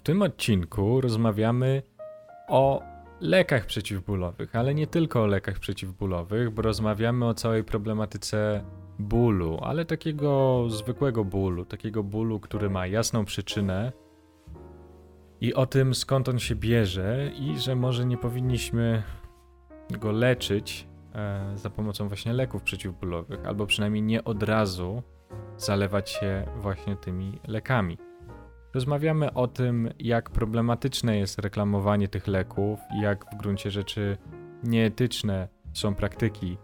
W tym odcinku rozmawiamy o lekach przeciwbólowych, ale nie tylko o lekach przeciwbólowych, bo rozmawiamy o całej problematyce bólu, ale takiego zwykłego bólu, takiego bólu, który ma jasną przyczynę i o tym skąd on się bierze i że może nie powinniśmy go leczyć e, za pomocą właśnie leków przeciwbólowych, albo przynajmniej nie od razu zalewać się właśnie tymi lekami. Rozmawiamy o tym, jak problematyczne jest reklamowanie tych leków, jak w gruncie rzeczy nieetyczne są praktyki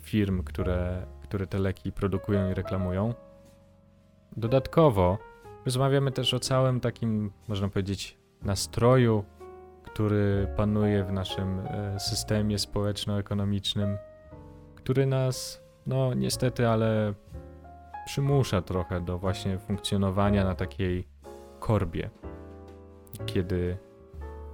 firm, które, które te leki produkują i reklamują. Dodatkowo rozmawiamy też o całym takim, można powiedzieć, nastroju, który panuje w naszym e, systemie społeczno-ekonomicznym, który nas, no niestety, ale przymusza trochę do właśnie funkcjonowania na takiej korbie, kiedy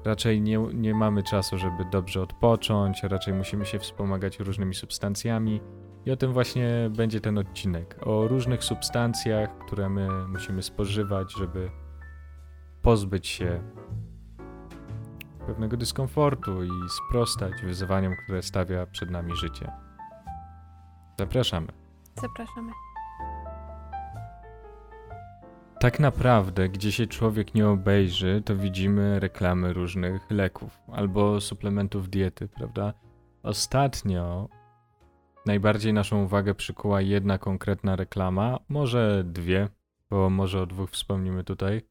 raczej nie, nie mamy czasu, żeby dobrze odpocząć, raczej musimy się wspomagać różnymi substancjami. I o tym właśnie będzie ten odcinek. O różnych substancjach, które my musimy spożywać, żeby pozbyć się pewnego dyskomfortu i sprostać wyzwaniom, które stawia przed nami życie. Zapraszamy. Zapraszamy. Tak naprawdę, gdzie się człowiek nie obejrzy, to widzimy reklamy różnych leków albo suplementów diety, prawda? Ostatnio najbardziej naszą uwagę przykuła jedna konkretna reklama, może dwie, bo może o dwóch wspomnimy tutaj.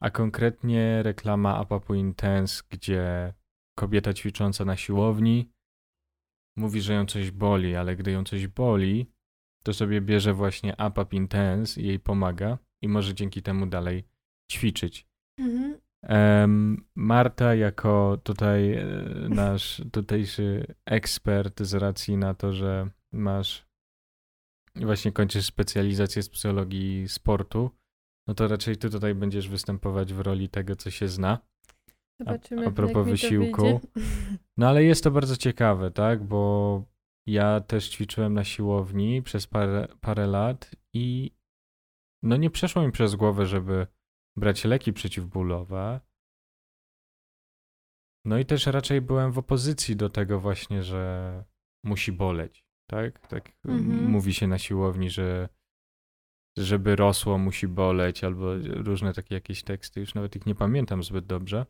A konkretnie reklama Apapu Intense, gdzie kobieta ćwicząca na siłowni mówi, że ją coś boli, ale gdy ją coś boli, to sobie bierze właśnie Apap Intense i jej pomaga i może dzięki temu dalej ćwiczyć. Mhm. Marta, jako tutaj e, nasz tutejszy ekspert, z racji na to, że masz właśnie kończysz specjalizację z psychologii sportu, no to raczej ty tutaj będziesz występować w roli tego, co się zna. Zobaczymy, a, a propos wysiłku. No ale jest to bardzo ciekawe, tak? Bo ja też ćwiczyłem na siłowni przez parę, parę lat i no nie przeszło mi przez głowę, żeby brać leki przeciwbólowe. No i też raczej byłem w opozycji do tego właśnie, że musi boleć, tak? Tak mhm. mówi się na siłowni, że żeby rosło musi boleć, albo różne takie jakieś teksty, już nawet ich nie pamiętam zbyt dobrze.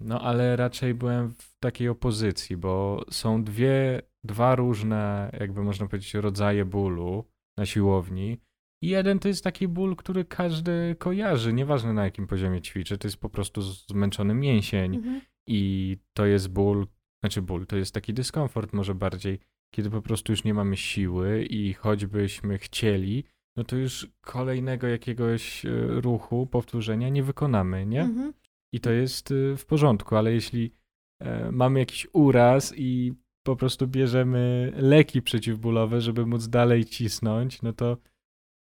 No ale raczej byłem w takiej opozycji, bo są dwie, dwa różne, jakby można powiedzieć, rodzaje bólu na siłowni. I jeden to jest taki ból, który każdy kojarzy, nieważne na jakim poziomie ćwiczy, to jest po prostu zmęczony mięsień mhm. i to jest ból, znaczy ból, to jest taki dyskomfort może bardziej, kiedy po prostu już nie mamy siły i choćbyśmy chcieli, no to już kolejnego jakiegoś e, ruchu, powtórzenia nie wykonamy, nie? Mhm. I to jest e, w porządku, ale jeśli e, mamy jakiś uraz i po prostu bierzemy leki przeciwbólowe, żeby móc dalej cisnąć, no to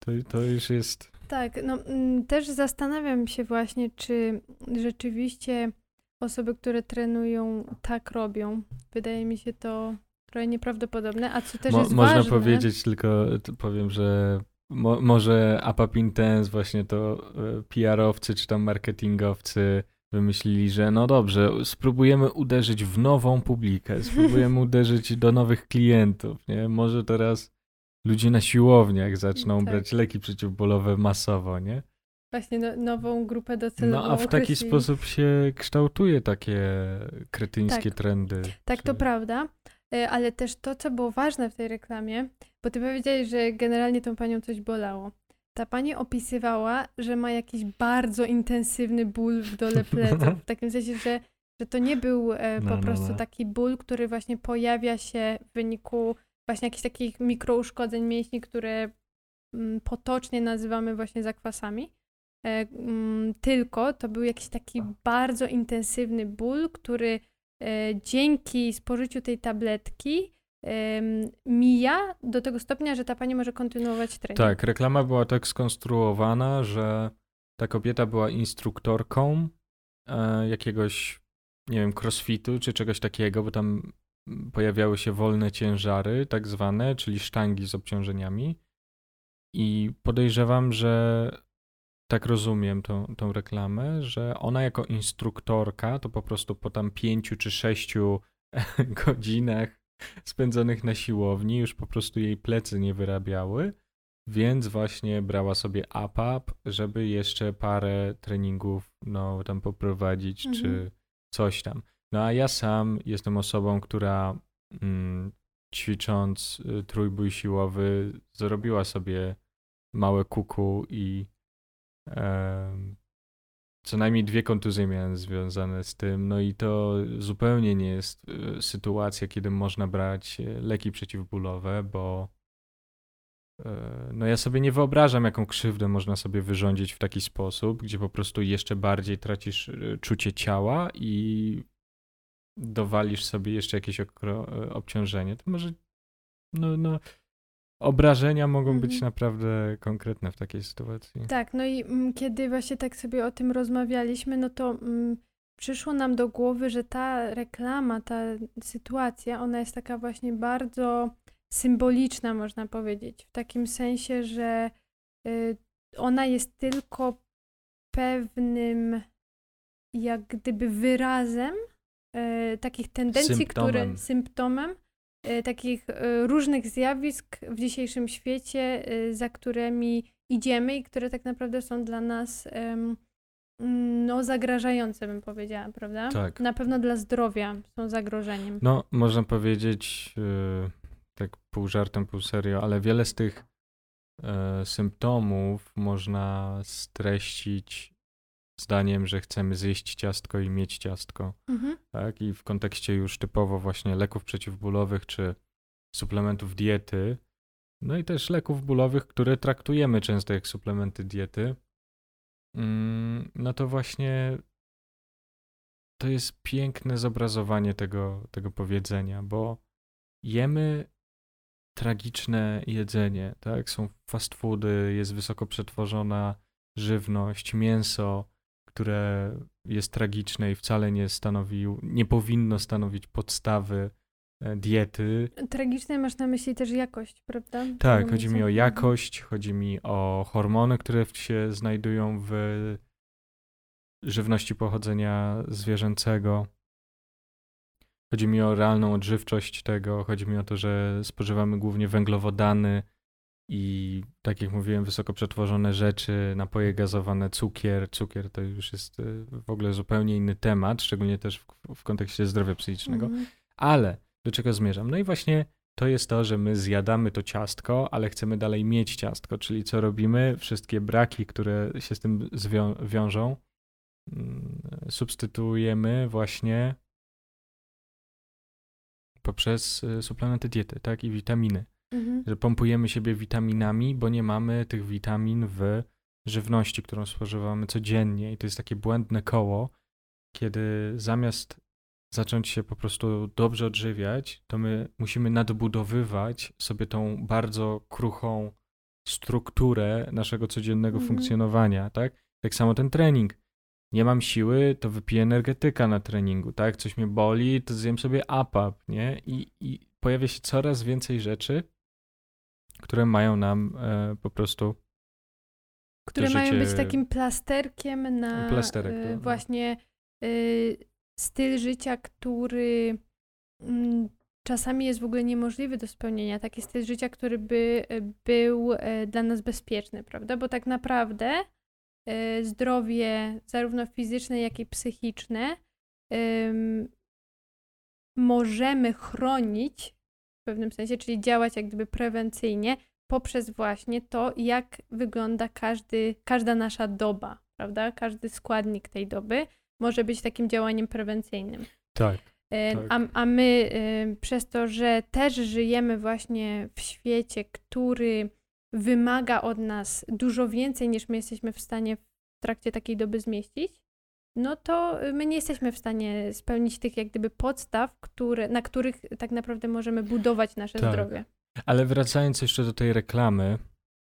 to, to już jest. Tak, no mm, też zastanawiam się właśnie, czy rzeczywiście osoby, które trenują, tak robią. Wydaje mi się to trochę nieprawdopodobne, a co też Mo, jest można ważne... powiedzieć, tylko powiem, że mo, może Apap Intense, właśnie to e, PR-owcy czy tam marketingowcy wymyślili, że no dobrze, spróbujemy uderzyć w nową publikę, spróbujemy uderzyć do nowych klientów, nie? Może teraz ludzie na siłowniach zaczną tak. brać leki przeciwbólowe masowo, nie? Właśnie no, nową grupę docelową. No a w taki sposób się kształtuje takie kretyńskie tak. trendy. Tak, czy... to prawda. E, ale też to, co było ważne w tej reklamie, bo ty powiedziałeś, że generalnie tą panią coś bolało. Ta pani opisywała, że ma jakiś bardzo intensywny ból w dole pleców. W takim sensie, że, że to nie był e, po no, no, prostu no. taki ból, który właśnie pojawia się w wyniku właśnie jakichś takich mikrouszkodzeń mięśni, które mm, potocznie nazywamy właśnie zakwasami. E, mm, tylko to był jakiś taki bardzo intensywny ból, który e, dzięki spożyciu tej tabletki mija do tego stopnia, że ta pani może kontynuować trening. Tak, reklama była tak skonstruowana, że ta kobieta była instruktorką e, jakiegoś, nie wiem, crossfitu czy czegoś takiego, bo tam pojawiały się wolne ciężary, tak zwane, czyli sztangi z obciążeniami. I podejrzewam, że tak rozumiem tą, tą reklamę, że ona jako instruktorka to po prostu po tam pięciu czy sześciu godzinach spędzonych na siłowni już po prostu jej plecy nie wyrabiały, więc właśnie brała sobie APAP, żeby jeszcze parę treningów no, tam poprowadzić mhm. czy coś tam. No a ja sam jestem osobą, która mm, ćwicząc y, trójbój siłowy zrobiła sobie małe kuku i e, co najmniej dwie kontuzje miałem związane z tym. No i to zupełnie nie jest y, sytuacja, kiedy można brać y, leki przeciwbólowe, bo e, no ja sobie nie wyobrażam, jaką krzywdę można sobie wyrządzić w taki sposób, gdzie po prostu jeszcze bardziej tracisz czucie ciała i dowalisz sobie jeszcze jakieś obciążenie, to może no, no, obrażenia mogą mhm. być naprawdę konkretne w takiej sytuacji. Tak, no i mm, kiedy właśnie tak sobie o tym rozmawialiśmy, no to mm, przyszło nam do głowy, że ta reklama, ta sytuacja, ona jest taka właśnie bardzo symboliczna, można powiedzieć. W takim sensie, że y, ona jest tylko pewnym jak gdyby wyrazem y, takich tendencji, symptomem. które symptomem, Y, takich y, różnych zjawisk w dzisiejszym świecie, za którymi idziemy i które tak naprawdę są dla nas no, zagrażające, bym powiedziała, prawda? Tak. Na pewno dla zdrowia są zagrożeniem. No, można powiedzieć, tak pół żartem, pół serio, ale wiele z tych symptomów można streścić zdaniem, że chcemy zjeść ciastko i mieć ciastko. Mhm. Tak? I w kontekście już typowo właśnie leków przeciwbólowych czy suplementów diety, no i też leków bólowych, które traktujemy często jak suplementy diety, mm, no to właśnie to jest piękne zobrazowanie tego, tego powiedzenia, bo jemy tragiczne jedzenie, tak? Są fast foody, jest wysoko przetworzona żywność, mięso, które jest tragiczne i wcale nie stanowi, nie powinno stanowić podstawy e, diety. Tragiczne masz na myśli też jakość, prawda? Tak, chodzi mi o jakość, chodzi mi o hormony, które się znajdują w żywności pochodzenia zwierzęcego. Chodzi mi o realną odżywczość tego, chodzi mi o to, że spożywamy głównie węglowodany, i tak jak mówiłem, wysoko przetworzone rzeczy, napoje gazowane, cukier. Cukier to już jest y, w ogóle zupełnie inny temat, szczególnie też w, w kontekście zdrowia psychicznego. Mm. Ale do czego zmierzam? No i właśnie to jest to, że my zjadamy to ciastko, ale chcemy dalej mieć ciastko, czyli co robimy? Wszystkie braki, które się z tym zwią- wiążą, mm, substytuujemy właśnie poprzez y, suplementy diety, tak, i witaminy mhm. że pompujemy siebie witaminami, bo nie mamy tych witamin w żywności, którą spożywamy codziennie. I to jest takie błędne koło, kiedy zamiast zacząć się po prostu dobrze odżywiać, to my musimy nadbudowywać sobie tą bardzo kruchą strukturę naszego codziennego mhm. funkcjonowania, tak? Tak samo ten trening. Nie mam siły, to wypiję energetyka na treningu, tak? Coś mnie boli, to zjem sobie APAP, nie? I, I pojawia się coraz więcej rzeczy, które mają nam e, po prostu. Które mają życie... być takim plasterkiem na Plasterek, e, właśnie e, styl życia, który mm, czasami jest w ogóle niemożliwy do spełnienia. Taki styl życia, który by e, był e, dla nas bezpieczny, prawda? Bo tak naprawdę e, zdrowie, zarówno fizyczne, jak i psychiczne, możemy chronić w pewnym sensie, czyli działać jak gdyby prewencyjnie poprzez właśnie to, jak wygląda każdy, każda nasza doba, prawda? Każdy składnik tej doby może być takim działaniem prewencyjnym. Tak. E, tak. A, a my e, przez to, że też żyjemy właśnie w świecie, który wymaga od nas dużo więcej niż my jesteśmy w stanie w trakcie takiej doby zmieścić, no to my nie jesteśmy w stanie spełnić tych jak gdyby podstaw, które, na których tak naprawdę możemy budować nasze tak. zdrowie. Ale wracając jeszcze do tej reklamy,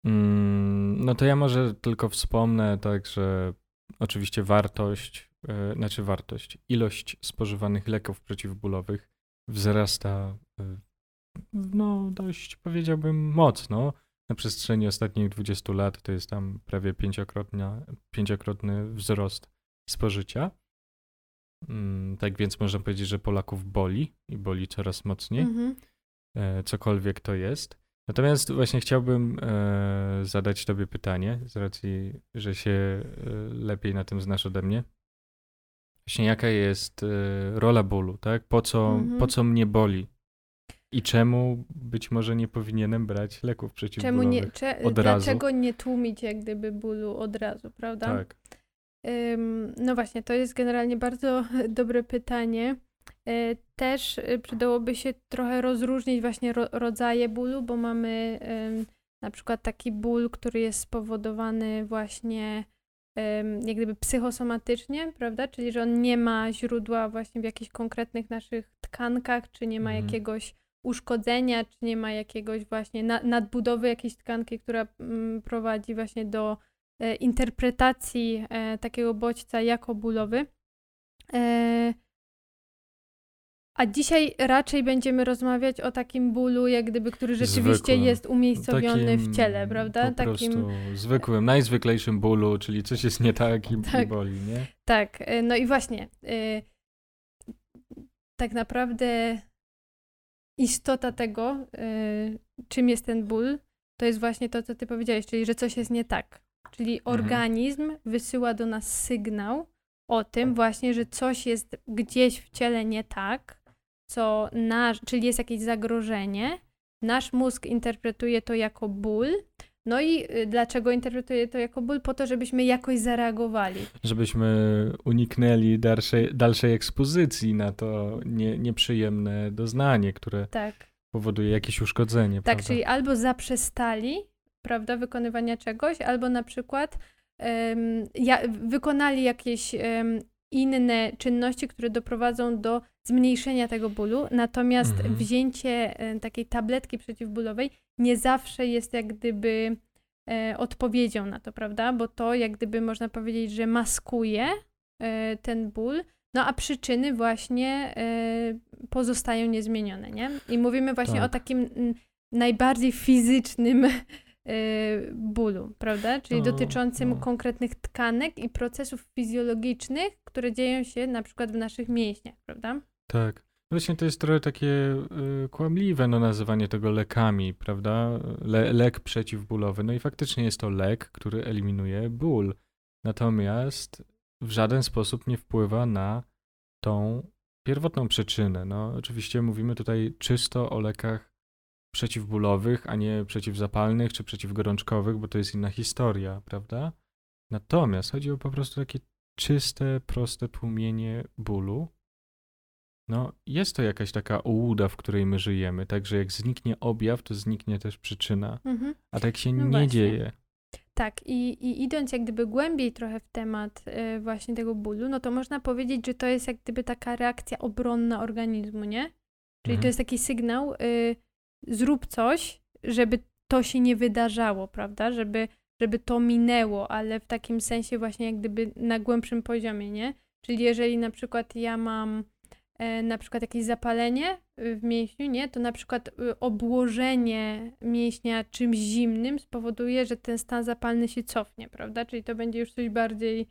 mm, no to ja może tylko wspomnę tak, że oczywiście wartość, yy, znaczy wartość, ilość spożywanych leków przeciwbólowych wzrasta yy, no dość powiedziałbym mocno na przestrzeni ostatnich 20 lat to jest tam prawie pięciokrotny wzrost spożycia. Mm, tak więc można powiedzieć, że Polaków boli i boli coraz mocniej, mhm. E, cokolwiek to jest. Natomiast właśnie chciałbym e, zadać Tobie pytanie, z racji, że się e, lepiej na tym znasz ode mnie. Właśnie jaka jest rola bólu, tak? Po co, mhm. po co mnie boli? I czemu być może nie powinienem brać leków przeciwbólowych czemu nie, cze, od razu? Dlaczego nie tłumić jak gdyby bólu od razu, prawda? Tak. No właśnie, to jest generalnie bardzo dobre pytanie. E, też e, przydałoby się trochę rozróżnić właśnie ro rodzaje bólu, bo mamy na przykład taki ból, który jest spowodowany właśnie jak gdyby psychosomatycznie, prawda? Czyli, że on nie ma źródła właśnie w jakichś konkretnych naszych tkankach, czy nie ma mhm. jakiegoś uszkodzenia, czy nie ma jakiegoś właśnie nadbudowy jakiejś tkanki, która mm, prowadzi właśnie do interpretacji e, takiego bodźca jako bólowy. E, a dzisiaj raczej będziemy rozmawiać o takim bólu, jak gdyby, który rzeczywiście zwykłym. jest umiejscowiony takim w ciele, prawda? Po takim zwykłym, najzwyklejszym bólu, czyli coś jest nie tak i, tak. boli, nie? Tak, no i właśnie tak naprawdę istota tego, czym jest ten ból, to jest właśnie to, co ty powiedziałeś, czyli że coś jest nie tak. Czyli mhm. organizm wysyła do nas sygnał o tym właśnie, że coś jest gdzieś w ciele nie tak, co nasz, czyli jest jakieś zagrożenie. Nasz mózg interpretuje to jako ból. No i y, dlaczego interpretuje to jako ból? Po to, żebyśmy jakoś zareagowali. Żebyśmy uniknęli dalszej, dalszej ekspozycji na to nie, nieprzyjemne doznanie, które tak. powoduje jakieś uszkodzenie. Tak, prawda? czyli albo zaprzestali prawda, wykonywania czegoś, albo na przykład um, ja, wykonali jakieś um, inne czynności, które doprowadzą do zmniejszenia tego bólu, natomiast mhm. wzięcie um, takiej tabletki przeciwbólowej nie zawsze jest jak gdyby e, odpowiedzią na to, prawda? Bo to jak gdyby można powiedzieć, że maskuje e, ten ból, no a przyczyny właśnie e, pozostają niezmienione, nie? I mówimy właśnie tak. o takim najbardziej fizycznym bólu, prawda? Czyli dotyczącym konkretnych tkanek i procesów fizjologicznych, które dzieją się na przykład w naszych mięśniach, prawda? Tak. Właśnie to jest trochę takie y, kłamliwe, no, nazywanie tego lekami, prawda? Le, lek przeciwbólowy. No i faktycznie jest to lek, który eliminuje ból. Natomiast w żaden sposób nie wpływa na tą pierwotną przyczynę. No, oczywiście mówimy tutaj czysto o lekach przeciwbólowych, a nie przeciwzapalnych czy przeciwgorączkowych, bo to jest inna historia, prawda? Natomiast chodzi o po prostu takie czyste, proste tłumienie bólu. No, jest to jakaś taka ułuda, w której my żyjemy, także jak zniknie objaw, to zniknie też przyczyna. Mhm. A tak się no nie właśnie. dzieje. Tak, i, i idąc jak gdyby głębiej trochę w temat y, właśnie tego bólu, no to można powiedzieć, że to jest jak gdyby taka reakcja obronna organizmu, nie? Czyli mhm. to jest taki sygnał, y, zrób coś, żeby to się nie wydarzało, prawda? Żeby, żeby to minęło, ale w takim sensie właśnie jak gdyby na głębszym poziomie, nie? Czyli jeżeli na przykład ja mam e, na przykład jakieś zapalenie w mięśniu, nie? To na przykład y, obłożenie mięśnia czymś zimnym spowoduje, że ten stan zapalny się cofnie, prawda? Czyli to będzie już coś bardziej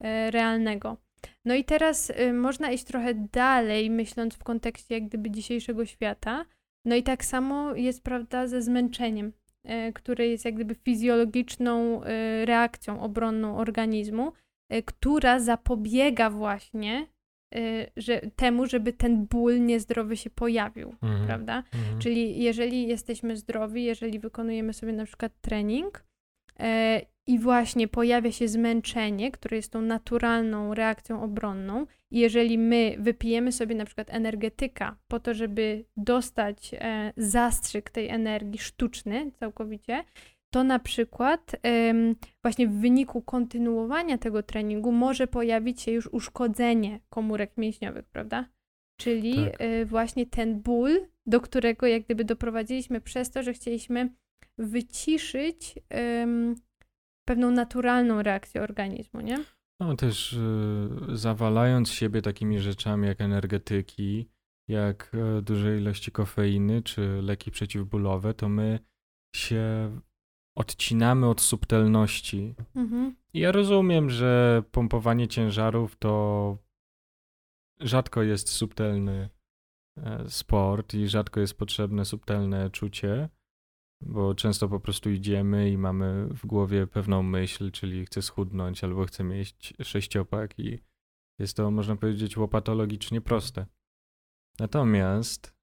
e, realnego. No i teraz y, można iść trochę dalej, myśląc w kontekście jak gdyby dzisiejszego świata, no i tak samo jest, prawda, ze zmęczeniem, e, które jest jak gdyby fizjologiczną e, reakcją obronną organizmu, e, która zapobiega właśnie że, temu, żeby ten ból niezdrowy się pojawił, mhm. prawda? Mhm. Czyli jeżeli jesteśmy zdrowi, jeżeli wykonujemy sobie na przykład trening i właśnie pojawia się zmęczenie, które jest tą naturalną reakcją obronną. I jeżeli my wypijemy sobie na przykład energetyka po to, żeby dostać e, zastrzyk tej energii sztuczny całkowicie, to na przykład właśnie w wyniku kontynuowania tego treningu może pojawić się już uszkodzenie komórek mięśniowych, prawda? Czyli tak. e, właśnie ten ból, do którego jak gdyby doprowadziliśmy przez to, że chcieliśmy wyciszyć pewną naturalną reakcję organizmu, nie? No też y, zawalając siebie takimi rzeczami jak energetyki, jak y, duże ilości kofeiny czy leki przeciwbólowe, to my się odcinamy od subtelności. Mhm. Ja rozumiem, że pompowanie ciężarów to rzadko jest subtelny e, sport i rzadko jest potrzebne subtelne czucie, bo często po prostu idziemy i mamy w głowie pewną myśl, czyli chcę schudnąć albo chcę mieć sześciopak i jest to, można powiedzieć, łopatologicznie proste. Natomiast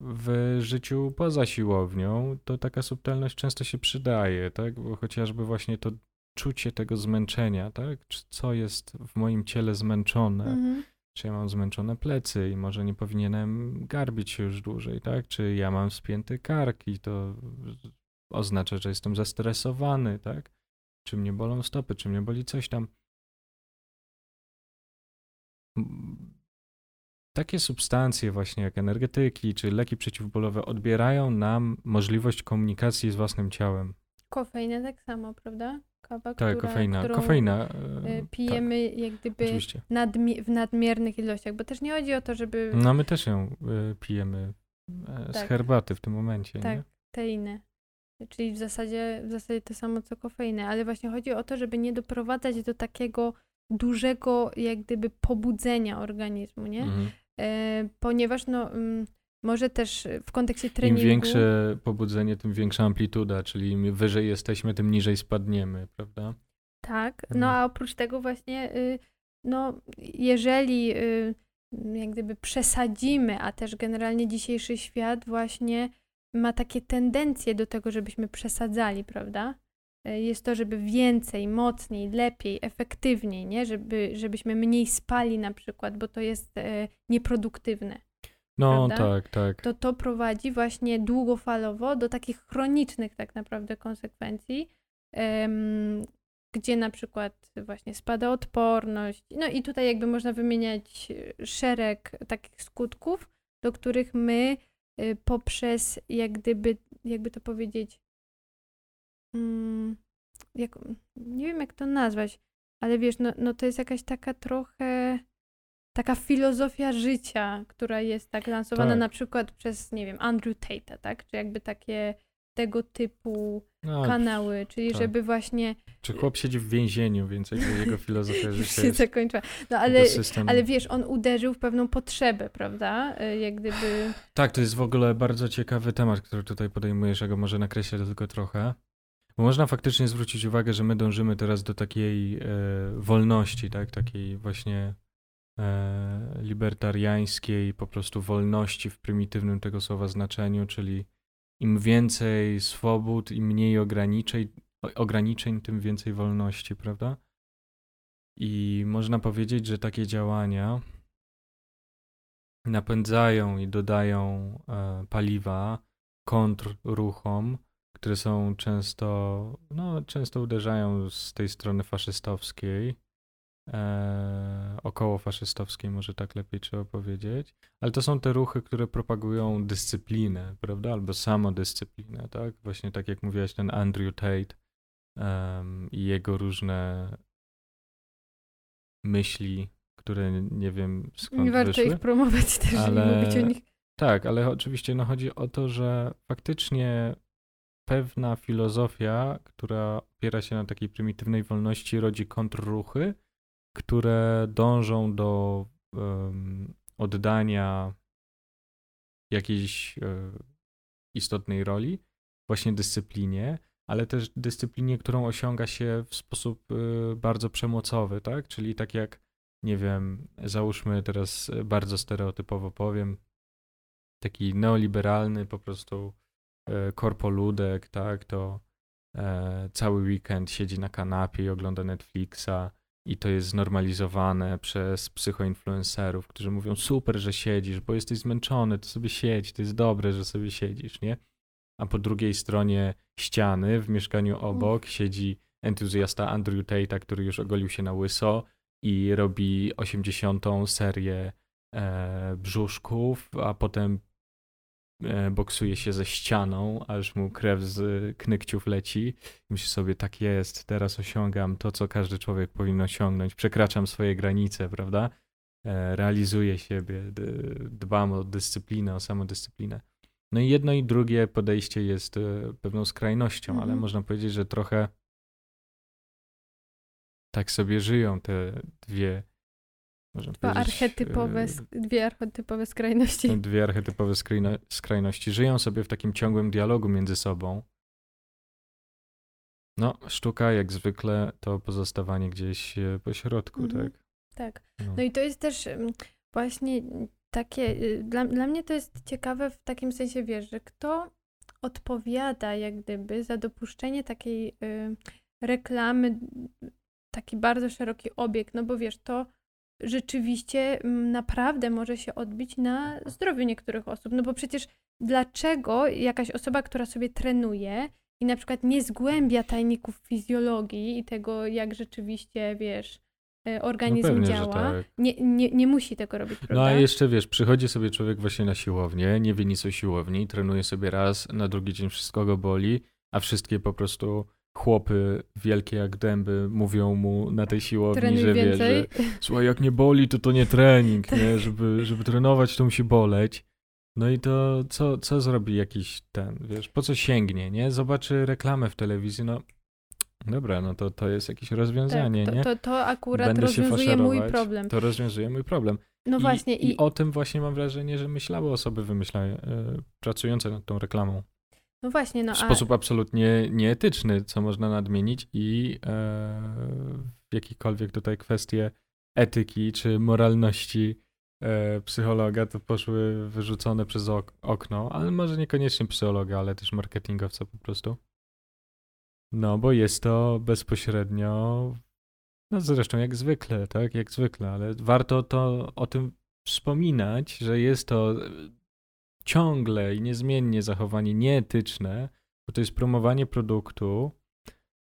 w życiu poza siłownią to taka subtelność często się przydaje, tak? Bo chociażby właśnie to czucie tego zmęczenia, tak? Co jest w moim ciele zmęczone? Mhm. Czy ja mam zmęczone plecy i może nie powinienem garbić się już dłużej, tak? Czy ja mam spięty kark i to oznacza, że jestem zestresowany, tak? Czy mnie bolą stopy, czy mnie boli coś tam takie substancje właśnie jak energetyki czy leki przeciwbólowe odbierają nam możliwość komunikacji z własnym ciałem. Kofeina tak samo, prawda? Kawa, tak, która, kofeina. kofeina yy, pijemy tak, jak gdyby nadmi w nadmiernych ilościach, bo też nie chodzi o to, żeby... No my też ją y, pijemy y, z tak. herbaty w tym momencie, Tak, nie? teinę. Czyli w zasadzie, w zasadzie to samo co kofeinę, ale właśnie chodzi o to, żeby nie doprowadzać do takiego dużego jak gdyby pobudzenia organizmu, nie? Mhm. E, ponieważ no, mm, może też w kontekście treningu... Im większe pobudzenie, tym większa amplituda, czyli im wyżej jesteśmy, tym niżej spadniemy, prawda? Tak, no mhm. a oprócz tego właśnie, y, no jeżeli y, jak gdyby przesadzimy, a też generalnie dzisiejszy świat właśnie ma takie tendencje do tego, żebyśmy przesadzali, prawda? Jest to, żeby więcej, mocniej, lepiej, efektywniej, nie? Żeby, żebyśmy mniej spali na przykład, bo to jest nieproduktywne. No prawda? tak, tak. To to prowadzi właśnie długofalowo do takich chronicznych tak naprawdę konsekwencji, gdzie na przykład właśnie spada odporność. No i tutaj jakby można wymieniać szereg takich skutków, do których my y, poprzez jak gdyby, jakby to powiedzieć, mm, jak, nie wiem jak to nazwać, ale wiesz, no, no to jest jakaś taka trochę taka filozofia życia, która jest tak lansowana tak. na przykład przez, nie wiem, Andrew Tate, tak? Czy jakby takie tego typu no, kanały, czyli tak. żeby właśnie... Czy chłop siedzi w więzieniu, więc jego filozofia życia się zakończyła. No ale, ale wiesz, on uderzył w pewną potrzebę, prawda? Y, jak gdyby... Tak, to jest w ogóle bardzo ciekawy temat, który tutaj podejmujesz, ja go może nakreślę tylko trochę. Bo można faktycznie zwrócić uwagę, że my dążymy teraz do takiej e, wolności, tak? Takiej właśnie e, libertariańskiej po prostu wolności w prymitywnym tego słowa znaczeniu, czyli im więcej swobód, im mniej ograniczeń, ograniczeń, tym więcej wolności, prawda? I można powiedzieć, że takie działania napędzają i dodają e, paliwa kontrruchom, które są często, no, często uderzają z tej strony faszystowskiej, e, około faszystowskiej, może tak lepiej trzeba powiedzieć, ale to są te ruchy, które propagują dyscyplinę, prawda, albo samodyscyplinę, tak, właśnie tak jak mówiłaś, ten Andrew Tate um, i jego różne myśli, które nie wiem skąd Nie warto wyszły, ich promować też, ale... nie mówić o nich. Tak, ale oczywiście no, chodzi o to, że faktycznie pewna filozofia, która opiera się na takiej prymitywnej wolności, rodzi kontrruchy, które dążą do oddania jakiejś um, istotnej roli, właśnie dyscyplinie, ale też dyscyplinie, którą osiąga się w sposób y, bardzo przemocowy, tak? Czyli tak jak, nie wiem, załóżmy teraz bardzo stereotypowo powiem, taki neoliberalny po prostu E, korpoludek, tak, to e, cały weekend siedzi na kanapie i ogląda Netflixa i to jest znormalizowane przez psychoinfluencerów, którzy mówią super, że siedzisz, bo jesteś zmęczony, to sobie siedź, to jest dobre, że sobie siedzisz, nie? A po drugiej stronie ściany w mieszkaniu obok siedzi entuzjasta Andrew Tate'a, który już ogolił się na łyso i robi 80. serię e, brzuszków, a potem boksuje się ze ścianą, aż mu krew z knykciów leci. Myśli sobie, tak jest, teraz osiągam to, co każdy człowiek powinien osiągnąć, przekraczam swoje granice, prawda? E, realizuję siebie, dbam o dyscyplinę, o samodyscyplinę. No i jedno i drugie podejście jest e, pewną skrajnością, ale Mhm. można powiedzieć, że trochę tak sobie żyją te dwie, można Dwa archetypowe, e, dwie archetypowe skrajności. dwie archetypowe skrajno- skrajności. Żyją sobie w takim ciągłym dialogu między sobą. No, sztuka jak zwykle to pozostawanie gdzieś e, po środku, Mhm. tak? Tak. No. No i to jest też mm, właśnie takie, y, dla, dla mnie to jest ciekawe w takim sensie, wiesz, że kto odpowiada jak gdyby za dopuszczenie takiej y, reklamy, taki bardzo szeroki obieg, no bo wiesz, to rzeczywiście mm, naprawdę może się odbić na zdrowiu niektórych osób, no bo przecież dlaczego jakaś osoba, która sobie trenuje i na przykład nie zgłębia tajników fizjologii i tego, jak rzeczywiście, wiesz, y, organizm pewnie, że działa, tak. nie, nie, nie musi tego robić, prawda? No a jeszcze wiesz, przychodzi sobie człowiek właśnie na siłownię, nie o siłowni, trenuje sobie raz, na drugi dzień wszystko go boli, a wszystkie po prostu chłopy wielkie jak dęby mówią mu na tej siłowni, Trenuj że wie, więcej. że słuchaj, jak nie boli, to to nie trening, nie? Żeby, żeby trenować, to musi boleć. No i to co, co zrobi jakiś ten, wiesz, po co sięgnie, nie? Zobaczy reklamę w telewizji, no dobra, no to, to jest jakieś rozwiązanie, tak, nie? to, to, to akurat Będę rozwiązuje mój problem. To rozwiązuje mój problem. No I, właśnie, I i, o tym właśnie mam wrażenie, że myślały osoby wymyślają, e, pracujące nad tą reklamą. No właśnie, no w a sposób absolutnie nieetyczny, co można nadmienić i e, w jakiekolwiek tutaj kwestie etyki czy moralności e, psychologa to poszły wyrzucone przez ok- okno, ale może niekoniecznie psychologa, ale też marketingowca po prostu. No, bo jest to bezpośrednio, no zresztą jak zwykle, tak, jak zwykle, ale warto to o tym wspominać, że jest to ciągle i niezmiennie zachowanie nieetyczne, bo to jest promowanie produktu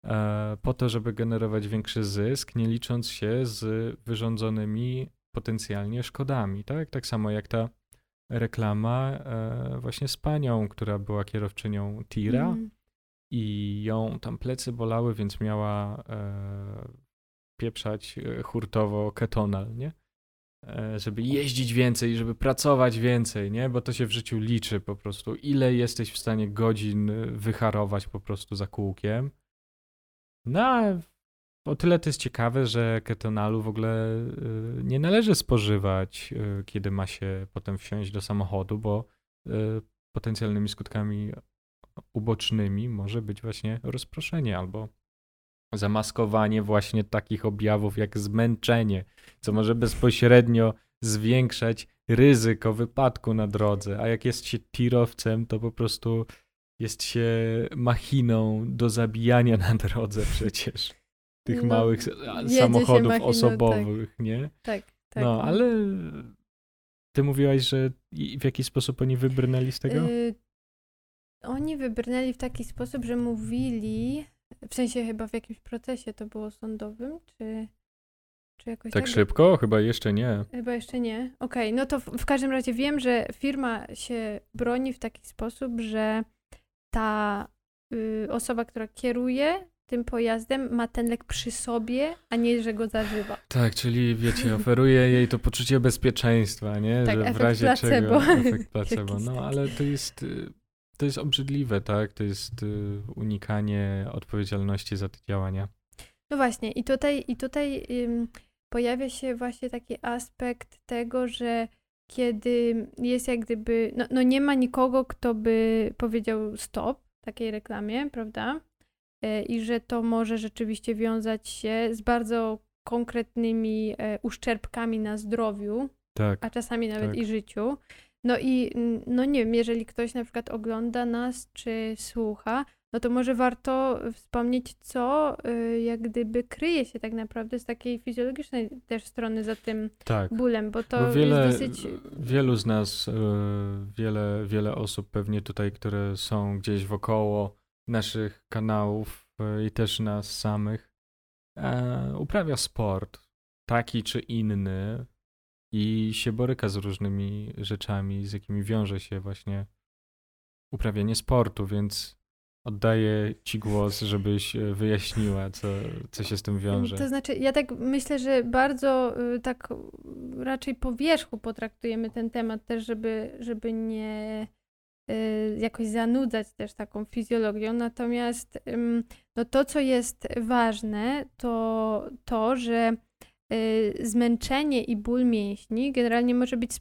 e, po to, żeby generować większy zysk, nie licząc się z wyrządzonymi potencjalnie szkodami, tak? Tak samo jak ta reklama e, właśnie z panią, która była kierowczynią tira Mm, i ją tam plecy bolały, więc miała e, pieprzać e, hurtowo ketonal, nie? E, żeby jeździć więcej, żeby pracować więcej, nie? Bo to się w życiu liczy po prostu. Ile jesteś w stanie godzin e, wyharować po prostu za kółkiem. No, o tyle to jest ciekawe, że ketonalu w ogóle e, nie należy spożywać, e, kiedy ma się potem wsiąść do samochodu, bo potencjalnymi skutkami ubocznymi może być właśnie rozproszenie albo zamaskowanie właśnie takich objawów jak zmęczenie, co może bezpośrednio zwiększać ryzyko wypadku na drodze, a jak jest się tirowcem, to po prostu jest się machiną do zabijania na drodze przecież. Tych No, małych samochodów machiną, osobowych, nie? tak, tak. No, ale ty mówiłaś, że w jaki sposób oni wybrnęli z tego? Y, oni wybrnęli w taki sposób, że mówili, w sensie chyba w jakimś procesie to było sądowym, czy, czy jakoś tak szybko? Chyba jeszcze nie. Chyba jeszcze nie. Okej, no to w, w każdym razie wiem, że firma się broni w taki sposób, że ta y, osoba, która kieruje tym pojazdem, ma ten lek przy sobie, a nie, że go zażywa. Tak, czyli wiecie, oferuje jej to poczucie bezpieczeństwa, nie? Tak, że w razie placebo. czego efekt placebo. No, ale to jest y, to jest obrzydliwe, tak? To jest y, unikanie odpowiedzialności za te działania. No właśnie, i tutaj, i tutaj ym, pojawia się właśnie taki aspekt tego, że kiedy jest jak gdyby, no, no nie ma nikogo, kto by powiedział stop takiej reklamie, prawda? E, I że to może rzeczywiście wiązać się z bardzo konkretnymi e, uszczerbkami na zdrowiu, Tak. a czasami nawet Tak. i życiu. No i no nie wiem, jeżeli ktoś na przykład ogląda nas czy słucha, no to może warto wspomnieć, co y, jak gdyby kryje się tak naprawdę z takiej fizjologicznej też strony za tym Tak. bólem, bo to Bo wiele, jest dosyć... wielu z nas, y, wiele, wiele osób pewnie tutaj, które są gdzieś wokoło naszych kanałów y, i też nas samych, e, uprawia sport, taki czy inny i się boryka z różnymi rzeczami, z jakimi wiąże się właśnie uprawianie sportu, więc oddaję ci głos, żebyś e, wyjaśniła, co, co się z tym wiąże. To znaczy, ja tak myślę, że bardzo y, tak raczej po wierzchu potraktujemy ten temat też, żeby, żeby nie, y, jakoś zanudzać też taką fizjologią. Natomiast no to, co jest ważne, to to, że zmęczenie i ból mięśni generalnie może być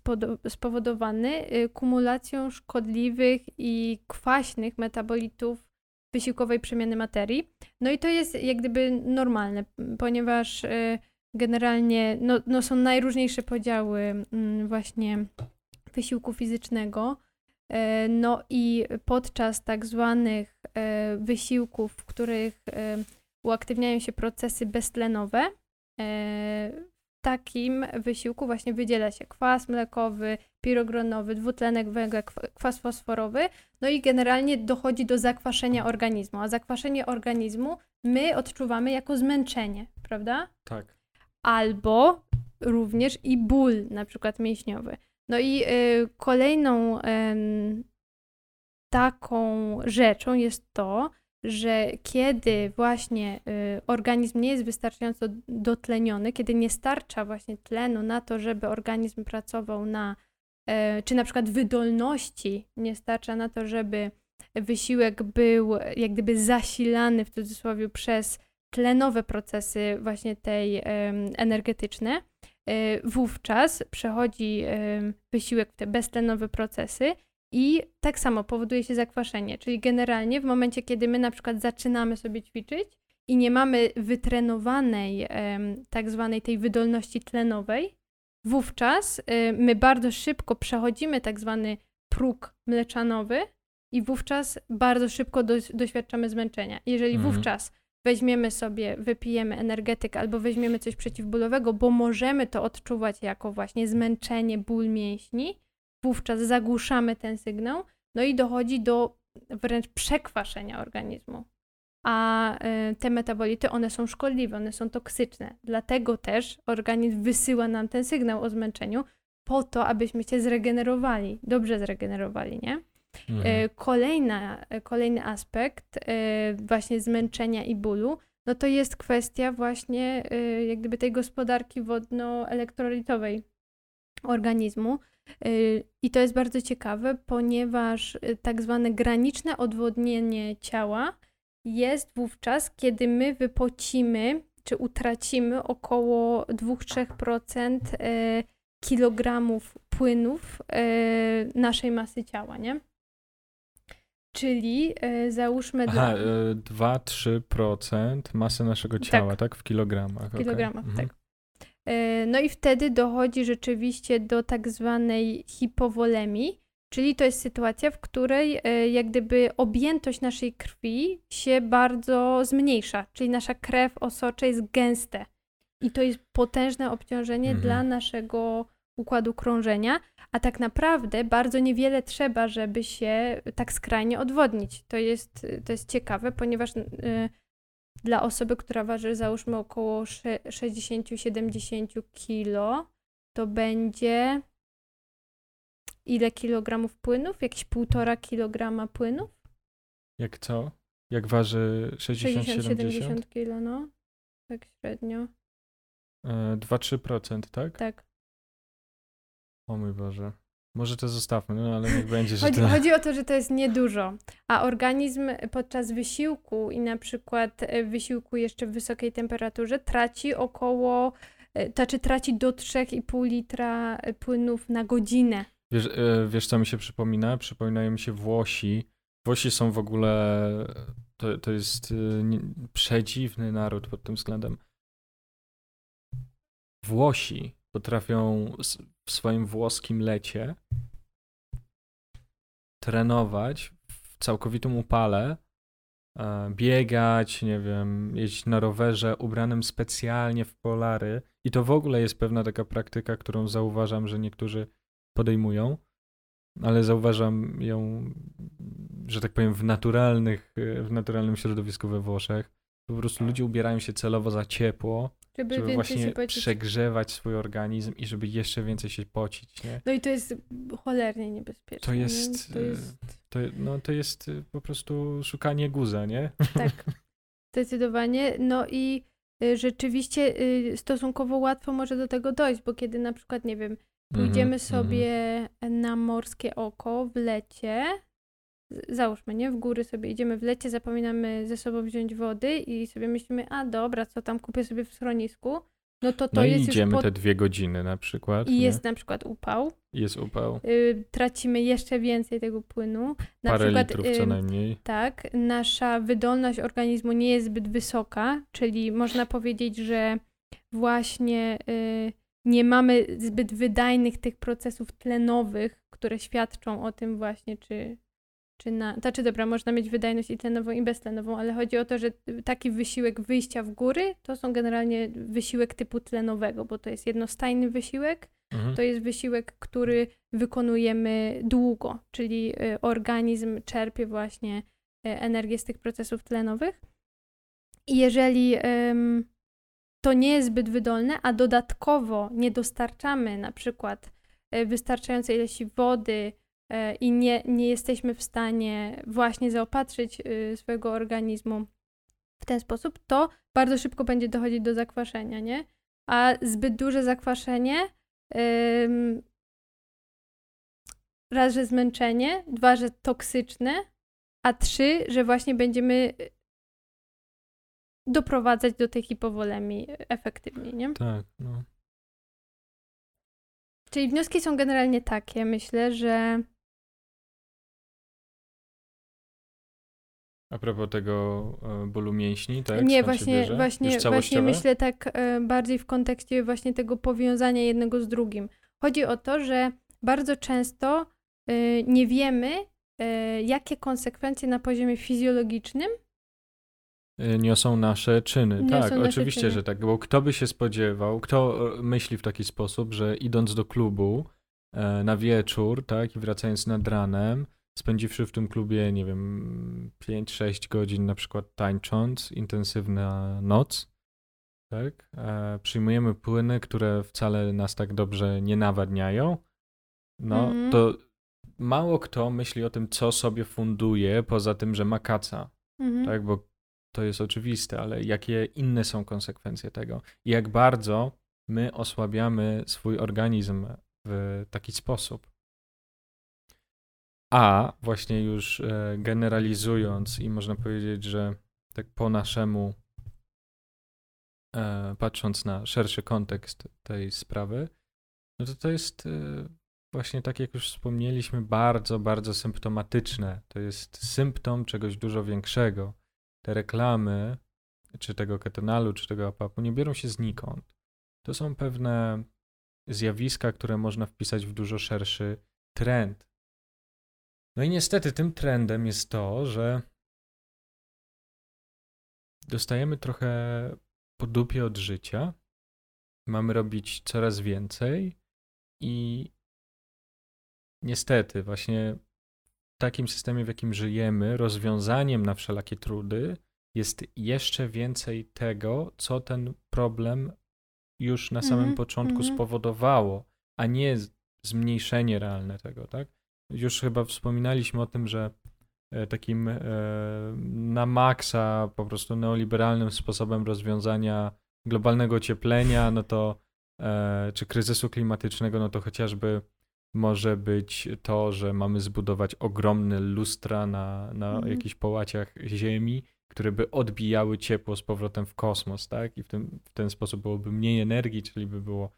spowodowany kumulacją szkodliwych i kwaśnych metabolitów wysiłkowej przemiany materii. No i to jest jak gdyby normalne, ponieważ generalnie no, no są najróżniejsze podziały mm, właśnie wysiłku fizycznego. E, no i podczas tak zwanych e, wysiłków, w których e, uaktywniają się procesy beztlenowe, takim wysiłku właśnie wydziela się kwas mlekowy, pirogronowy, dwutlenek węgla, kwas fosforowy, no i generalnie dochodzi do zakwaszenia organizmu, a zakwaszenie organizmu my odczuwamy jako zmęczenie, prawda? Tak albo również i ból, na przykład mięśniowy. No i y, kolejną y, taką rzeczą jest to, że kiedy właśnie y, organizm nie jest wystarczająco dotleniony, kiedy nie starcza właśnie tlenu na to, żeby organizm pracował na, y, czy na przykład wydolności nie starcza na to, żeby wysiłek był jak gdyby zasilany w cudzysłowie przez tlenowe procesy właśnie tej energetyczne, e, wówczas przechodzi wysiłek w te beztlenowe procesy i tak samo powoduje się zakwaszenie. Czyli generalnie w momencie, kiedy my na przykład zaczynamy sobie ćwiczyć i nie mamy wytrenowanej tak zwanej tej wydolności tlenowej, wówczas e, my bardzo szybko przechodzimy tak zwany próg mleczanowy i wówczas bardzo szybko doświadczamy zmęczenia. Jeżeli mhm. wówczas weźmiemy sobie, wypijemy energetyk albo weźmiemy coś przeciwbólowego, bo możemy to odczuwać jako właśnie zmęczenie, ból mięśni, wówczas zagłuszamy ten sygnał, no i dochodzi do wręcz przekwaszenia organizmu. A y, te metabolity, one są szkodliwe, one są toksyczne. Dlatego też organizm wysyła nam ten sygnał o zmęczeniu po to, abyśmy się zregenerowali, dobrze zregenerowali, nie? Mhm. E, kolejna, e, kolejny aspekt właśnie zmęczenia i bólu, no to jest kwestia właśnie jak gdyby tej gospodarki wodno-elektrolitowej organizmu. I to jest bardzo ciekawe, ponieważ tak zwane graniczne odwodnienie ciała jest wówczas, kiedy my wypocimy czy utracimy około 2-3% kilogramów płynów naszej masy ciała, nie? Czyli załóżmy... Aha, dla... e, 2-3% masy naszego ciała, tak? tak? W kilogramach. W kilogramach, okay. tak. E, no i wtedy dochodzi rzeczywiście do tak zwanej hipowolemii, czyli to jest sytuacja, w której e, jak gdyby objętość naszej krwi się bardzo zmniejsza, czyli nasza krew osocze jest gęste. I to jest potężne obciążenie mhm. dla naszego układu krążenia, a tak naprawdę bardzo niewiele trzeba, żeby się tak skrajnie odwodnić. To jest, to jest ciekawe, ponieważ y, dla osoby, która waży załóżmy około 60-70 kilo, to będzie ile kilogramów płynów? Jakieś półtora kilograma płynów? Jak co? Jak waży 60-70 kilo, no. Tak średnio. 2-3%, e, tak? Tak. O mój Boże. Może to zostawmy, no ale niech będzie, że chodzi, to... chodzi o to, że to jest niedużo, a organizm podczas wysiłku i na przykład e, wysiłku jeszcze w wysokiej temperaturze traci około, e, znaczy traci do 3,5 litra e, płynów na godzinę. Wiesz, wiesz, co mi się przypomina? Przypominają mi się Włosi. Włosi są w ogóle, to, to jest przedziwny naród pod tym względem. Włosi potrafią w swoim włoskim lecie trenować w całkowitym upale, e, biegać, nie wiem, jeździć na rowerze ubranym specjalnie w polary. I to w ogóle jest pewna taka praktyka, którą zauważam, że niektórzy podejmują, ale zauważam ją, że tak powiem, w naturalnych, w naturalnym środowisku we Włoszech. Po prostu ludzie ubierają się celowo za ciepło, żeby, żeby właśnie przegrzewać swój organizm i żeby jeszcze więcej się pocić. Nie? No i to jest cholernie niebezpieczne. To jest, to jest... To, no, to jest y, po prostu szukanie guza, nie? Tak, zdecydowanie. No i y, rzeczywiście y, stosunkowo łatwo może do tego dojść, bo kiedy na przykład, nie wiem, pójdziemy mm -hmm, sobie mm -hmm. na morskie oko w lecie, załóżmy, nie? W góry sobie idziemy w lecie, zapominamy ze sobą wziąć wody i sobie myślimy, a dobra, co tam kupię sobie w schronisku, no to to no jest i idziemy już po... te dwie godziny na przykład. I nie? jest na przykład upał. Jest upał. Y, tracimy jeszcze więcej tego płynu. Na Parę przykład, litrów co najmniej. Tak, nasza wydolność organizmu nie jest zbyt wysoka, czyli można powiedzieć, że właśnie y, nie mamy zbyt wydajnych tych procesów tlenowych, które świadczą o tym właśnie, czy, czy na... Znaczy dobra, można mieć wydajność i tlenową i beztlenową, ale chodzi o to, że taki wysiłek wyjścia w góry to są generalnie wysiłek typu tlenowego, bo to jest jednostajny wysiłek, Mhm. to jest wysiłek, który wykonujemy długo, czyli y, organizm czerpie właśnie y, energię z tych procesów tlenowych. I jeżeli ym, to nie jest zbyt wydolne, a dodatkowo nie dostarczamy na przykład y, wystarczającej ilości wody i nie, nie jesteśmy w stanie właśnie zaopatrzyć y, swojego organizmu w ten sposób, to bardzo szybko będzie dochodzić do zakwaszenia, nie? A zbyt duże zakwaszenie Ym, raz, że zmęczenie, dwa, że toksyczne, a trzy, że właśnie będziemy doprowadzać do tej hipowolemii efektywnie, nie? Tak, no. Czyli wnioski są generalnie takie, myślę, że A propos tego e, bólu mięśni, tak? nie, Skąd właśnie, właśnie, właśnie myślę tak e, bardziej w kontekście właśnie tego powiązania jednego z drugim. Chodzi o to, że bardzo często e, nie wiemy, jakie konsekwencje na poziomie fizjologicznym Niosą nasze czyny. Niosą tak, nasze oczywiście, czyny. że tak. Bo kto by się spodziewał, kto myśli w taki sposób, że idąc do klubu na wieczór, tak, i wracając nad ranem, spędziwszy w tym klubie, nie wiem, 5-6 godzin na przykład tańcząc, intensywna noc, tak, e, przyjmujemy płyny, które wcale nas tak dobrze nie nawadniają, no Mhm. to mało kto myśli o tym, co sobie funduje, poza tym, że ma kaca, Mhm. tak, bo to jest oczywiste, ale jakie inne są konsekwencje tego i jak bardzo my osłabiamy swój organizm w taki sposób. A właśnie już e, generalizując i można powiedzieć, że tak po naszemu, e, patrząc na szerszy kontekst tej sprawy, no to to jest e, właśnie tak jak już wspomnieliśmy, bardzo, bardzo symptomatyczne. To jest symptom czegoś dużo większego. Te reklamy, czy tego ketonalu, czy tego apapu, nie biorą się znikąd. To są pewne zjawiska, które można wpisać w dużo szerszy trend. No i niestety tym trendem jest to, że dostajemy trochę po dupie od życia, mamy robić coraz więcej i niestety właśnie w takim systemie, w jakim żyjemy, rozwiązaniem na wszelakie trudy jest jeszcze więcej tego, co ten problem już na samym Mhm, początku mhm. spowodowało, a nie zmniejszenie realne tego, tak? Już chyba wspominaliśmy o tym, że e, takim e, na maksa po prostu neoliberalnym sposobem rozwiązania globalnego ocieplenia, no to e, czy kryzysu klimatycznego, no to chociażby może być to, że mamy zbudować ogromne lustra na, na Mhm. jakichś połaciach Ziemi, które by odbijały ciepło z powrotem w kosmos, tak? I w ten, w ten sposób byłoby mniej energii, czyli by było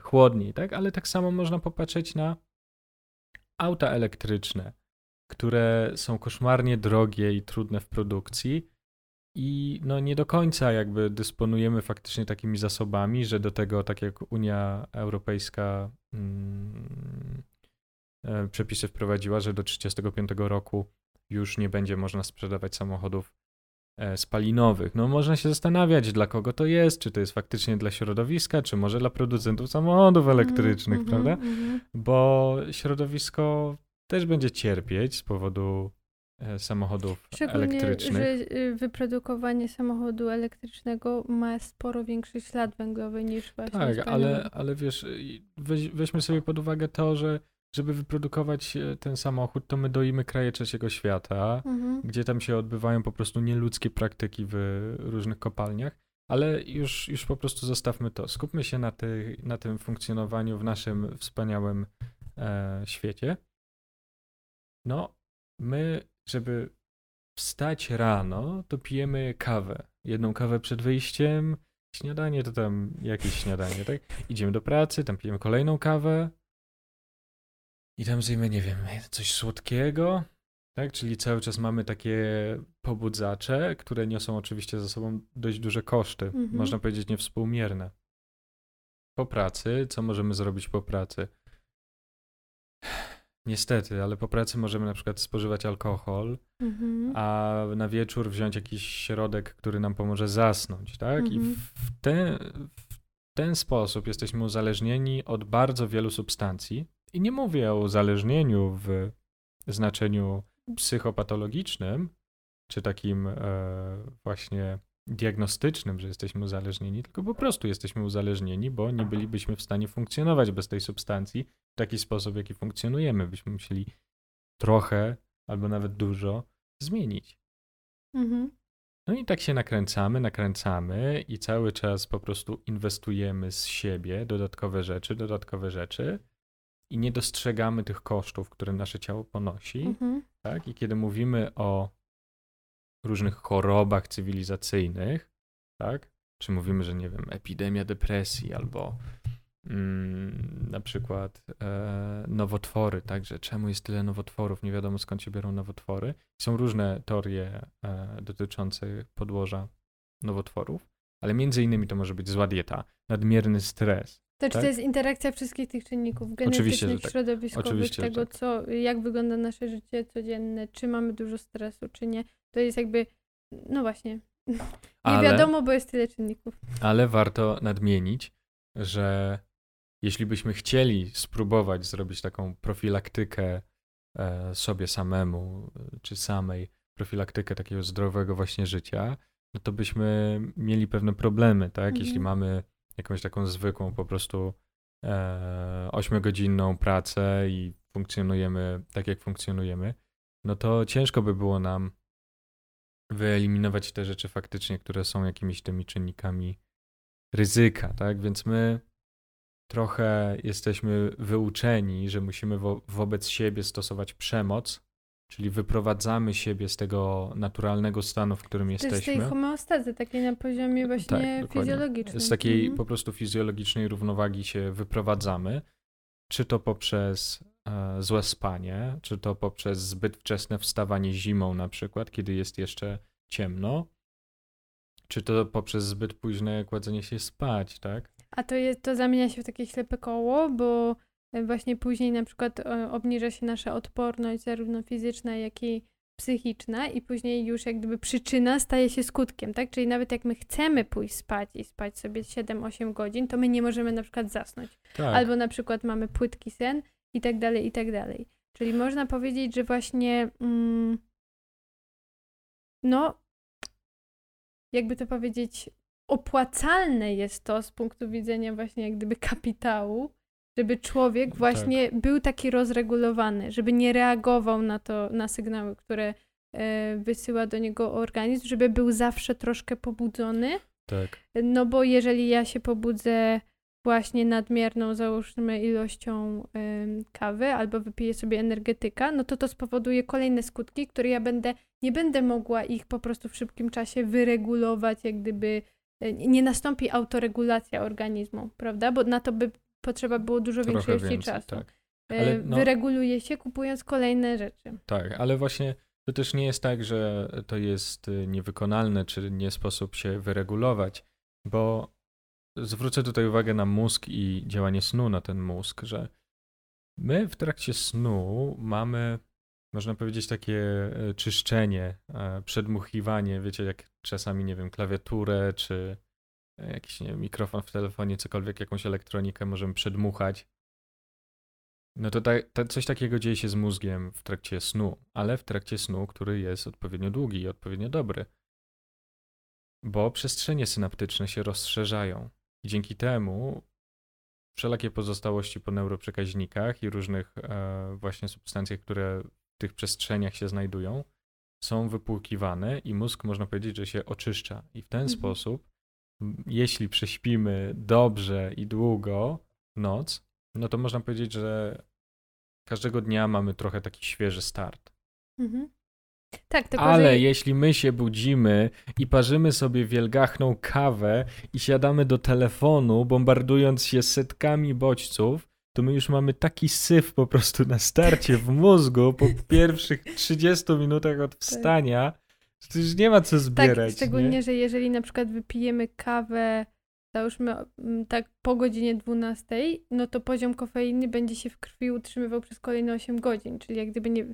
chłodniej, tak? Ale tak samo można popatrzeć na auta elektryczne, które są koszmarnie drogie i trudne w produkcji i no nie do końca jakby dysponujemy faktycznie takimi zasobami, że do tego, tak jak Unia Europejska mm, e, przepisy wprowadziła, że do 35 roku już nie będzie można sprzedawać samochodów spalinowych. No można się zastanawiać, dla kogo to jest, czy to jest faktycznie dla środowiska, czy może dla producentów samochodów elektrycznych, Mhm, prawda? mhm. Bo środowisko też będzie cierpieć z powodu e, samochodów elektrycznych. że y, wyprodukowanie samochodu elektrycznego ma sporo większy ślad węglowy niż właśnie Tak, ale, ale wiesz, weź, weźmy sobie pod uwagę to, że żeby wyprodukować e, ten samochód, to my doimy kraje trzeciego świata, Mhm. gdzie tam się odbywają po prostu nieludzkie praktyki w różnych kopalniach, ale już, już po prostu zostawmy to. Skupmy się na, tej, na tym funkcjonowaniu w naszym wspaniałym e, świecie. No my, żeby wstać rano, to pijemy kawę. Jedną kawę przed wyjściem, śniadanie to tam jakieś śniadanie, tak? Idziemy do pracy, tam pijemy kolejną kawę i tam zjemy, nie wiem, coś słodkiego, tak? Czyli cały czas mamy takie pobudzacze, które niosą oczywiście za sobą dość duże koszty, mhm. można powiedzieć niewspółmierne. Po pracy, co możemy zrobić po pracy? Niestety, ale po pracy możemy na przykład spożywać alkohol, mhm. a na wieczór wziąć jakiś środek, który nam pomoże zasnąć, tak? Mhm. I w ten, w ten sposób jesteśmy uzależnieni od bardzo wielu substancji. I nie mówię o uzależnieniu w znaczeniu psychopatologicznym, czy takim e, właśnie diagnostycznym, że jesteśmy uzależnieni, tylko po prostu jesteśmy uzależnieni, bo nie bylibyśmy w stanie funkcjonować bez tej substancji w taki sposób, w jaki funkcjonujemy. Byśmy musieli trochę albo nawet dużo zmienić. Mhm. No i tak się nakręcamy, nakręcamy i cały czas po prostu inwestujemy z siebie dodatkowe rzeczy, dodatkowe rzeczy i nie dostrzegamy tych kosztów, które nasze ciało ponosi. Mhm. Tak? I kiedy mówimy o różnych chorobach cywilizacyjnych, tak? Czy mówimy, że nie wiem, epidemia depresji albo mm, na przykład e, nowotwory, także czemu jest tyle nowotworów, nie wiadomo skąd się biorą nowotwory. Są różne teorie e, dotyczące podłoża nowotworów, ale między innymi to może być zła dieta, nadmierny stres, to czy tak? to jest interakcja wszystkich tych czynników genetycznych, tak. środowiskowych, Oczywiście, tego, tak. co, jak wygląda nasze życie codzienne, czy mamy dużo stresu, czy nie. To jest jakby, no właśnie, nie ale, wiadomo, bo jest tyle czynników. Ale warto nadmienić, że jeśli byśmy chcieli spróbować zrobić taką profilaktykę e, sobie samemu, czy samej, profilaktykę takiego zdrowego właśnie życia, no to byśmy mieli pewne problemy, tak? Mhm. Jeśli mamy jakąś taką zwykłą po prostu e, ośmiogodzinną pracę i funkcjonujemy tak, jak funkcjonujemy, no to ciężko by było nam wyeliminować te rzeczy faktycznie, które są jakimiś tymi czynnikami ryzyka, tak? Więc my trochę jesteśmy wyuczeni, że musimy wo wobec siebie stosować przemoc, Czyli wyprowadzamy siebie z tego naturalnego stanu, w którym jesteśmy. Z tej homeostazy, takiej na poziomie właśnie tak, fizjologicznym. Z takiej mhm. po prostu fizjologicznej równowagi się wyprowadzamy. Czy to poprzez e, złe spanie, czy to poprzez zbyt wczesne wstawanie zimą na przykład, kiedy jest jeszcze ciemno, czy to poprzez zbyt późne kładzenie się spać, tak? A to, jest, to zamienia się w takie ślepe koło, bo właśnie później na przykład e, obniża się nasza odporność zarówno fizyczna, jak i psychiczna i później już jak gdyby przyczyna staje się skutkiem, tak? Czyli nawet jak my chcemy pójść spać i spać sobie 7-8 godzin, to my nie możemy na przykład zasnąć. Tak. Albo na przykład mamy płytki sen i tak dalej, i tak dalej. Czyli można powiedzieć, że właśnie mm, no jakby to powiedzieć opłacalne jest to z punktu widzenia właśnie jak gdyby kapitału, żeby człowiek tak. właśnie tak. był taki rozregulowany, żeby nie reagował na to, na sygnały, które e, wysyła do niego organizm, żeby był zawsze troszkę pobudzony. Tak. No bo jeżeli ja się pobudzę właśnie nadmierną, załóżmy, ilością y, kawy albo wypiję sobie energetyka, no to to spowoduje kolejne skutki, które ja będę, nie będę mogła ich po prostu w szybkim czasie wyregulować, jak gdyby y, nie nastąpi autoregulacja organizmu, prawda? Bo na to by potrzeba było dużo większej ilości czasu. Tak. E, ale no, Wyreguluje się kupując kolejne rzeczy. Tak, ale właśnie to też nie jest tak, że to jest y, niewykonalne, czy nie sposób się wyregulować, bo zwrócę tutaj uwagę na mózg i działanie snu na ten mózg, że my w trakcie snu mamy, można powiedzieć, takie e, czyszczenie, e, przedmuchiwanie, wiecie, jak czasami, nie wiem, klawiaturę, czy jakiś nie mikrofon w telefonie, cokolwiek, jakąś elektronikę możemy przedmuchać. No to ta, coś takiego dzieje się z mózgiem w trakcie snu, ale w trakcie snu, który jest odpowiednio długi i odpowiednio dobry. Bo przestrzenie synaptyczne się rozszerzają i dzięki temu wszelakie pozostałości po neuroprzekaźnikach i różnych e, właśnie substancjach, które w tych przestrzeniach się znajdują, są wypłukiwane i mózg można powiedzieć, że się oczyszcza. I w ten mhm. sposób jeśli prześpimy dobrze i długo noc, no to można powiedzieć, że każdego dnia mamy trochę taki świeży start. Mhm. Tak, tylko Ale że... jeśli my się budzimy i parzymy sobie wielgachną kawę i siadamy do telefonu, bombardując się setkami bodźców, to my już mamy taki syf po prostu na starcie w mózgu po pierwszych 30 minutach od wstania, że to już nie ma co zbierać. Tak, szczególnie, nie? że jeżeli na przykład wypijemy kawę, załóżmy mm, tak po godzinie 12, no to poziom kofeiny będzie się w krwi utrzymywał przez kolejne 8 godzin, czyli jak gdyby nie,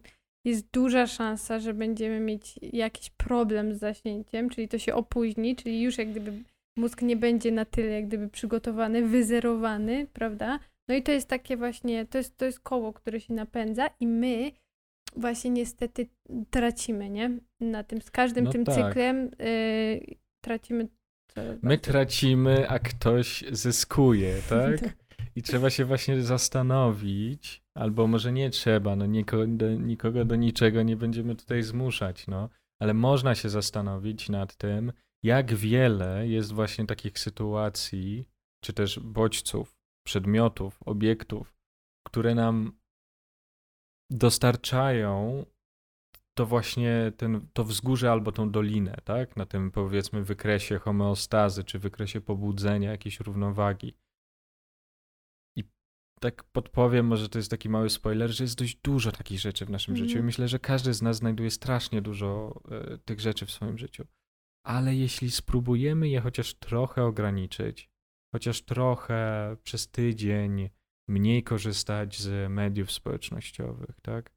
jest duża szansa, że będziemy mieć jakiś problem z zaśnięciem, czyli to się opóźni, czyli już jak gdyby mózg nie będzie na tyle jak gdyby przygotowany, wyzerowany, prawda? No i to jest takie właśnie, to jest, to jest koło, które się napędza i my właśnie niestety tracimy, nie? Na tym, z każdym No tym tak. cyklem yy, tracimy My tracimy, a ktoś zyskuje, tak? I trzeba się właśnie zastanowić, albo może nie trzeba, no nikogo do, nikogo do niczego nie będziemy tutaj zmuszać, no, ale można się zastanowić nad tym, jak wiele jest właśnie takich sytuacji, czy też bodźców, przedmiotów, obiektów, które nam dostarczają to właśnie ten, to wzgórze albo tą dolinę, tak? Na tym powiedzmy wykresie homeostazy, czy wykresie pobudzenia, jakiejś równowagi. I tak podpowiem, może to jest taki mały spoiler, że jest dość dużo takich rzeczy w naszym Mhm. życiu i myślę, że każdy z nas znajduje strasznie dużo e, tych rzeczy w swoim życiu. Ale jeśli spróbujemy je chociaż trochę ograniczyć, chociaż trochę przez tydzień mniej korzystać z mediów społecznościowych, tak?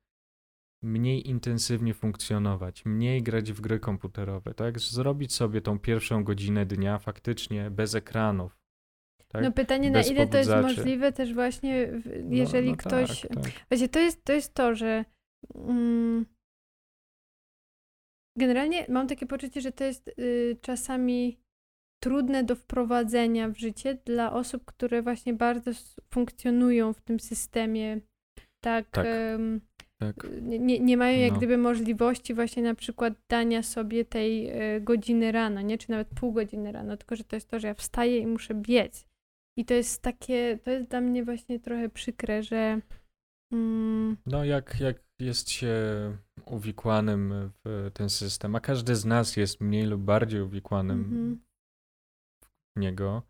Mniej intensywnie funkcjonować, mniej grać w gry komputerowe, tak? Zrobić sobie tą pierwszą godzinę dnia faktycznie bez ekranów. Tak? No pytanie, na Bez ile to jest możliwe też właśnie, No- jeżeli no ktoś... Tak, tak. Właśnie to jest, to jest to, że mm, generalnie mam takie poczucie, że to jest y, czasami trudne do wprowadzenia w życie dla osób, które właśnie bardzo funkcjonują w tym systemie tak, Tak. em, tak. nie, nie- mają jak No. gdyby możliwości właśnie na przykład dania sobie tej e, godziny rano, nie? Czy nawet pół godziny rano, tylko że to jest to, że ja wstaję i muszę biec. I to jest takie, to jest dla mnie właśnie trochę przykre, że mm, No jak, jak jest się uwikłanym w ten system, a każdy z nas jest mniej lub bardziej uwikłanym mhm. w niego,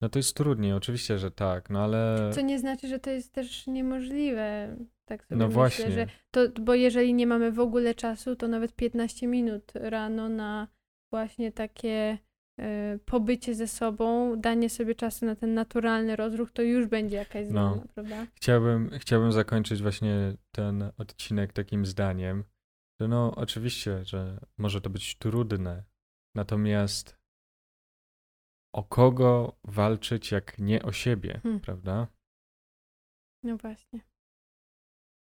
no to jest trudniej, oczywiście, że tak, no ale co nie znaczy, że to jest też niemożliwe. Tak sobie no myślę, właśnie, że to, bo jeżeli nie mamy w ogóle czasu, to nawet 15 minut rano na właśnie takie e, pobycie ze sobą, danie sobie czasu na ten naturalny rozruch, to już będzie jakaś No. zmiana, prawda? Chciałbym, chciałbym zakończyć właśnie ten odcinek takim zdaniem, że no oczywiście, że może to być trudne, natomiast o kogo walczyć jak nie o siebie, Hmm. prawda? No właśnie.